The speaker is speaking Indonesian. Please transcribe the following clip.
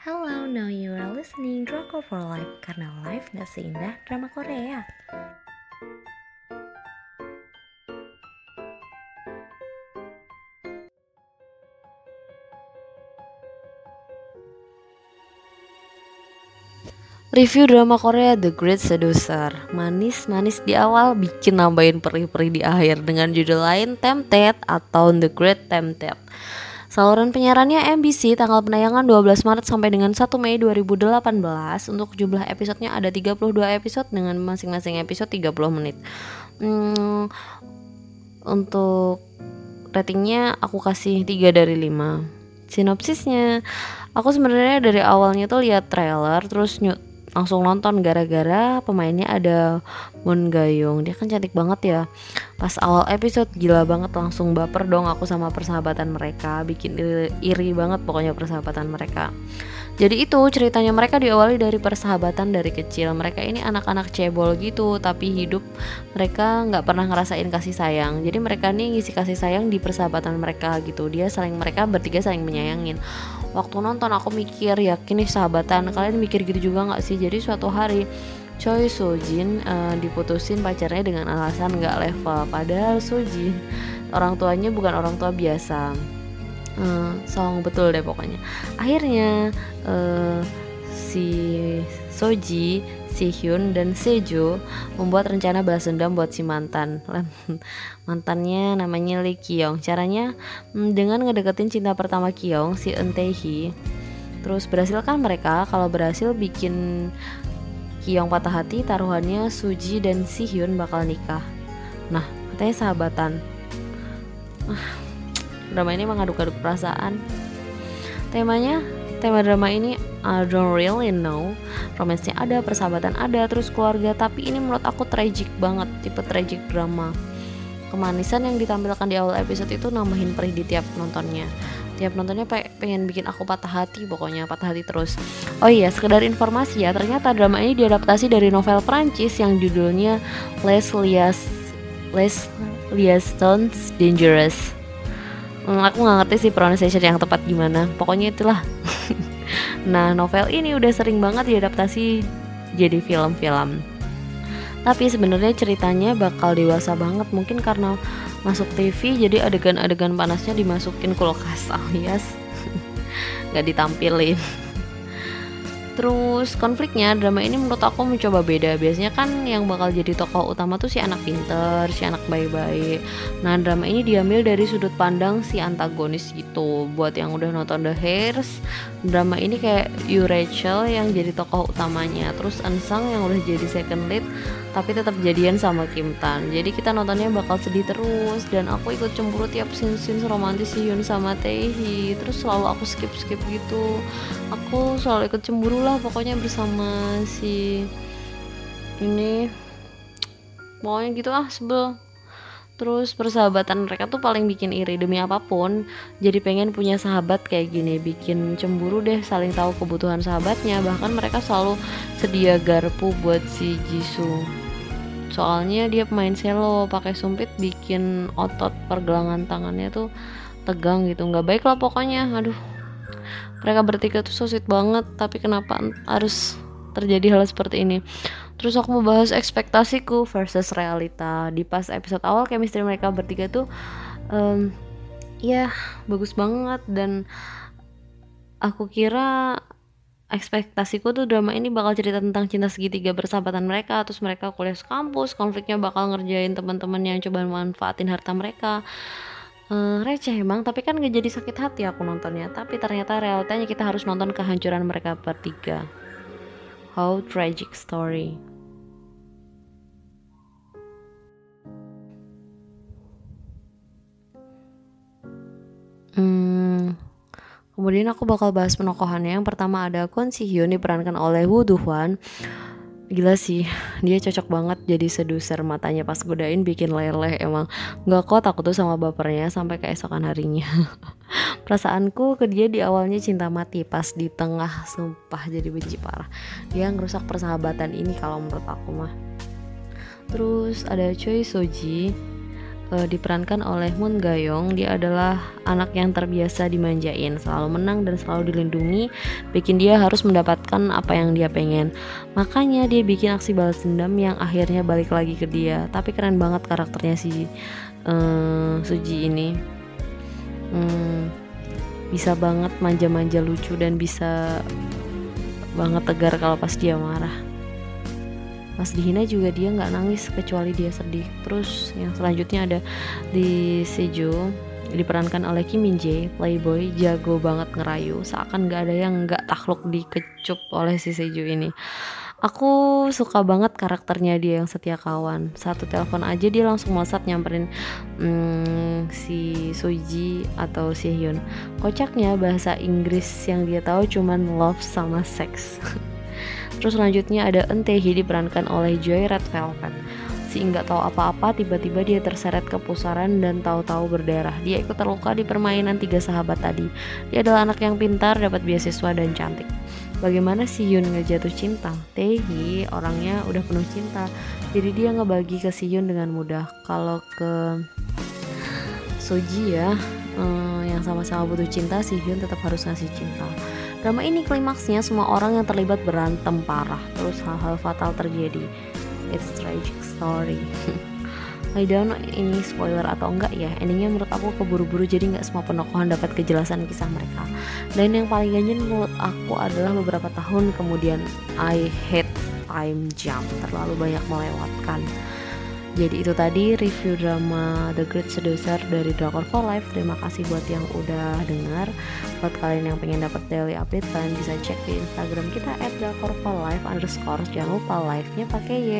Hello, now you are listening Drama for Life karena life gak seindah drama Korea. Review drama Korea The Great Seducer Manis-manis di awal bikin nambahin perih-perih di akhir Dengan judul lain Tempted atau The Great Tempted Saluran penyiarannya MBC tanggal penayangan 12 Maret sampai dengan 1 Mei 2018 Untuk jumlah episodenya ada 32 episode dengan masing-masing episode 30 menit. Hmm, Untuk ratingnya aku kasih 3 dari 5 Sinopsisnya Aku sebenarnya dari awalnya tuh lihat trailer terus langsung nonton gara-gara pemainnya ada Moon Gayung dia kan cantik banget ya pas awal episode gila banget langsung baper dong aku sama persahabatan mereka. Bikin iri, iri banget pokoknya persahabatan mereka. Jadi itu ceritanya mereka diawali dari persahabatan dari kecil. Mereka ini anak-anak cebol gitu tapi hidup mereka nggak pernah ngerasain kasih sayang. Jadi mereka nih ngisi kasih sayang di persahabatan mereka gitu. Dia saling mereka bertiga saling menyayangin. Waktu nonton aku mikir yakin nih sahabatan? Kalian mikir gitu juga nggak sih? Jadi suatu hari Choi Sojin uh, diputusin pacarnya dengan alasan nggak level padahal Sojin orang tuanya bukan orang tua biasa uh, song betul deh pokoknya akhirnya uh, si Soji Si Hyun dan Sejo membuat rencana balas dendam buat si mantan. Mantannya namanya Lee Kyung. Caranya hmm, dengan ngedeketin cinta pertama Kyung, si Eun. Terus berhasil kan mereka? Kalau berhasil bikin Kyung patah hati, taruhannya Suji dan Si Hyun bakal nikah. Nah, katanya sahabatan. Ah, drama ini mengaduk-aduk perasaan. Temanya tema drama ini I don't really know romansnya ada persahabatan ada terus keluarga tapi ini menurut aku tragic banget tipe tragic drama kemanisan yang ditampilkan di awal episode itu nambahin perih di tiap nontonnya tiap nontonnya pengen bikin aku patah hati pokoknya patah hati terus. Oh iya sekedar informasi ya ternyata drama ini diadaptasi dari novel Prancis yang judulnya Les Lias Les Liaisons Dangerous. Hmm, aku nggak ngerti sih pronunciation yang tepat gimana. Pokoknya itulah. Nah novel ini udah sering banget diadaptasi jadi film-film tapi sebenarnya ceritanya bakal dewasa banget mungkin karena masuk TV jadi adegan-adegan panasnya dimasukin kulkas alias nggak ditampilin Terus konfliknya drama ini menurut aku mencoba beda. Biasanya kan yang bakal jadi tokoh utama tuh si anak pinter, si anak baik-baik. Nah drama ini diambil dari sudut pandang si antagonis gitu. Buat yang udah nonton The Hairs, drama ini kayak Yu Rachel yang jadi tokoh utamanya. Terus Ansang yang udah jadi second lead tapi tetap jadian sama Kim Tan. Jadi kita nontonnya bakal sedih terus dan aku ikut cemburu tiap scene-scene romantis si Yun sama Taehi terus selalu aku skip-skip gitu. Aku selalu ikut cemburu lah pokoknya bersama si ini. Pokoknya gitu ah sebel terus persahabatan mereka tuh paling bikin iri demi apa pun. Jadi pengen punya sahabat kayak gini bikin cemburu deh saling tahu kebutuhan sahabatnya. Bahkan mereka selalu sedia garpu buat si Jisoo. Soalnya dia pemain selo pakai sumpit bikin otot pergelangan tangannya tuh tegang gitu. Nggak baik lah pokoknya aduh. Mereka bertiga tuh so sweet banget tapi kenapa harus terjadi hal seperti ini terus aku mau bahas ekspektasiku versus realita. Di pas episode awal chemistry mereka bertiga tuh um, ya bagus banget. Dan aku kira ekspektasiku tuh drama ini bakal cerita tentang cinta segitiga persahabatan mereka. Terus mereka kuliah kampus konfliknya bakal ngerjain teman-teman yang coba manfaatin harta mereka. Uh, receh emang tapi kan gak jadi sakit hati aku nontonnya. Tapi ternyata realitanya kita harus nonton kehancuran mereka bertiga how tragic story Hmm, kemudian aku bakal bahas penokohannya. Yang pertama ada Kwon Si Hyun diperankan oleh Woo Do Hwan. Gila sih, dia cocok banget jadi seduser matanya pas godain bikin leleh emang. Gak kok aku tuh sama bapernya sampai keesokan harinya. Perasaanku ke dia di awalnya cinta mati pas di tengah sumpah jadi benci parah. Dia ngerusak persahabatan ini kalau menurut aku mah. Terus ada Choi Soji uh, diperankan oleh Moon Gayong. Dia adalah anak yang terbiasa dimanjain, selalu menang dan selalu dilindungi, bikin dia harus mendapatkan apa yang dia pengen. Makanya dia bikin aksi balas dendam yang akhirnya balik lagi ke dia. Tapi keren banget karakternya si uh, Suji ini. Hmm, bisa banget manja-manja lucu dan bisa banget tegar kalau pas dia marah pas dihina juga dia nggak nangis kecuali dia sedih. Terus yang selanjutnya ada di Seju diperankan oleh Kim Min Jae playboy jago banget ngerayu. Seakan nggak ada yang nggak takluk dikecup oleh si Seju ini. Aku suka banget karakternya dia yang setia kawan. Satu telepon aja dia langsung melesat nyamperin hmm, si Suji atau si Hyun. Kocaknya bahasa Inggris yang dia tahu cuman love sama sex Terus selanjutnya ada Entehi diperankan oleh Joy Red Velvet. Si nggak tahu apa-apa, tiba-tiba dia terseret ke pusaran dan tahu-tahu berdarah. Dia ikut terluka di permainan tiga sahabat tadi. Dia adalah anak yang pintar, dapat beasiswa dan cantik. Bagaimana si Yun nggak jatuh cinta? Tehi orangnya udah penuh cinta, jadi dia ngebagi ke si Yun dengan mudah. Kalau ke Soji ya, eh, yang sama-sama butuh cinta, si Hyun tetap harus ngasih cinta. Drama ini klimaksnya semua orang yang terlibat berantem parah, terus hal-hal fatal terjadi. It's tragic story. I don't know ini spoiler atau enggak ya Endingnya menurut aku keburu-buru jadi nggak semua penokohan dapat kejelasan kisah mereka Dan yang paling ganjen menurut aku adalah beberapa tahun kemudian I hate time jump Terlalu banyak melewatkan jadi itu tadi review drama The Great Seducer dari Drakor for Life. Terima kasih buat yang udah dengar. Buat kalian yang pengen dapat daily update, kalian bisa cek di Instagram kita at Drakor for Life underscore. Jangan lupa live-nya pakai Y.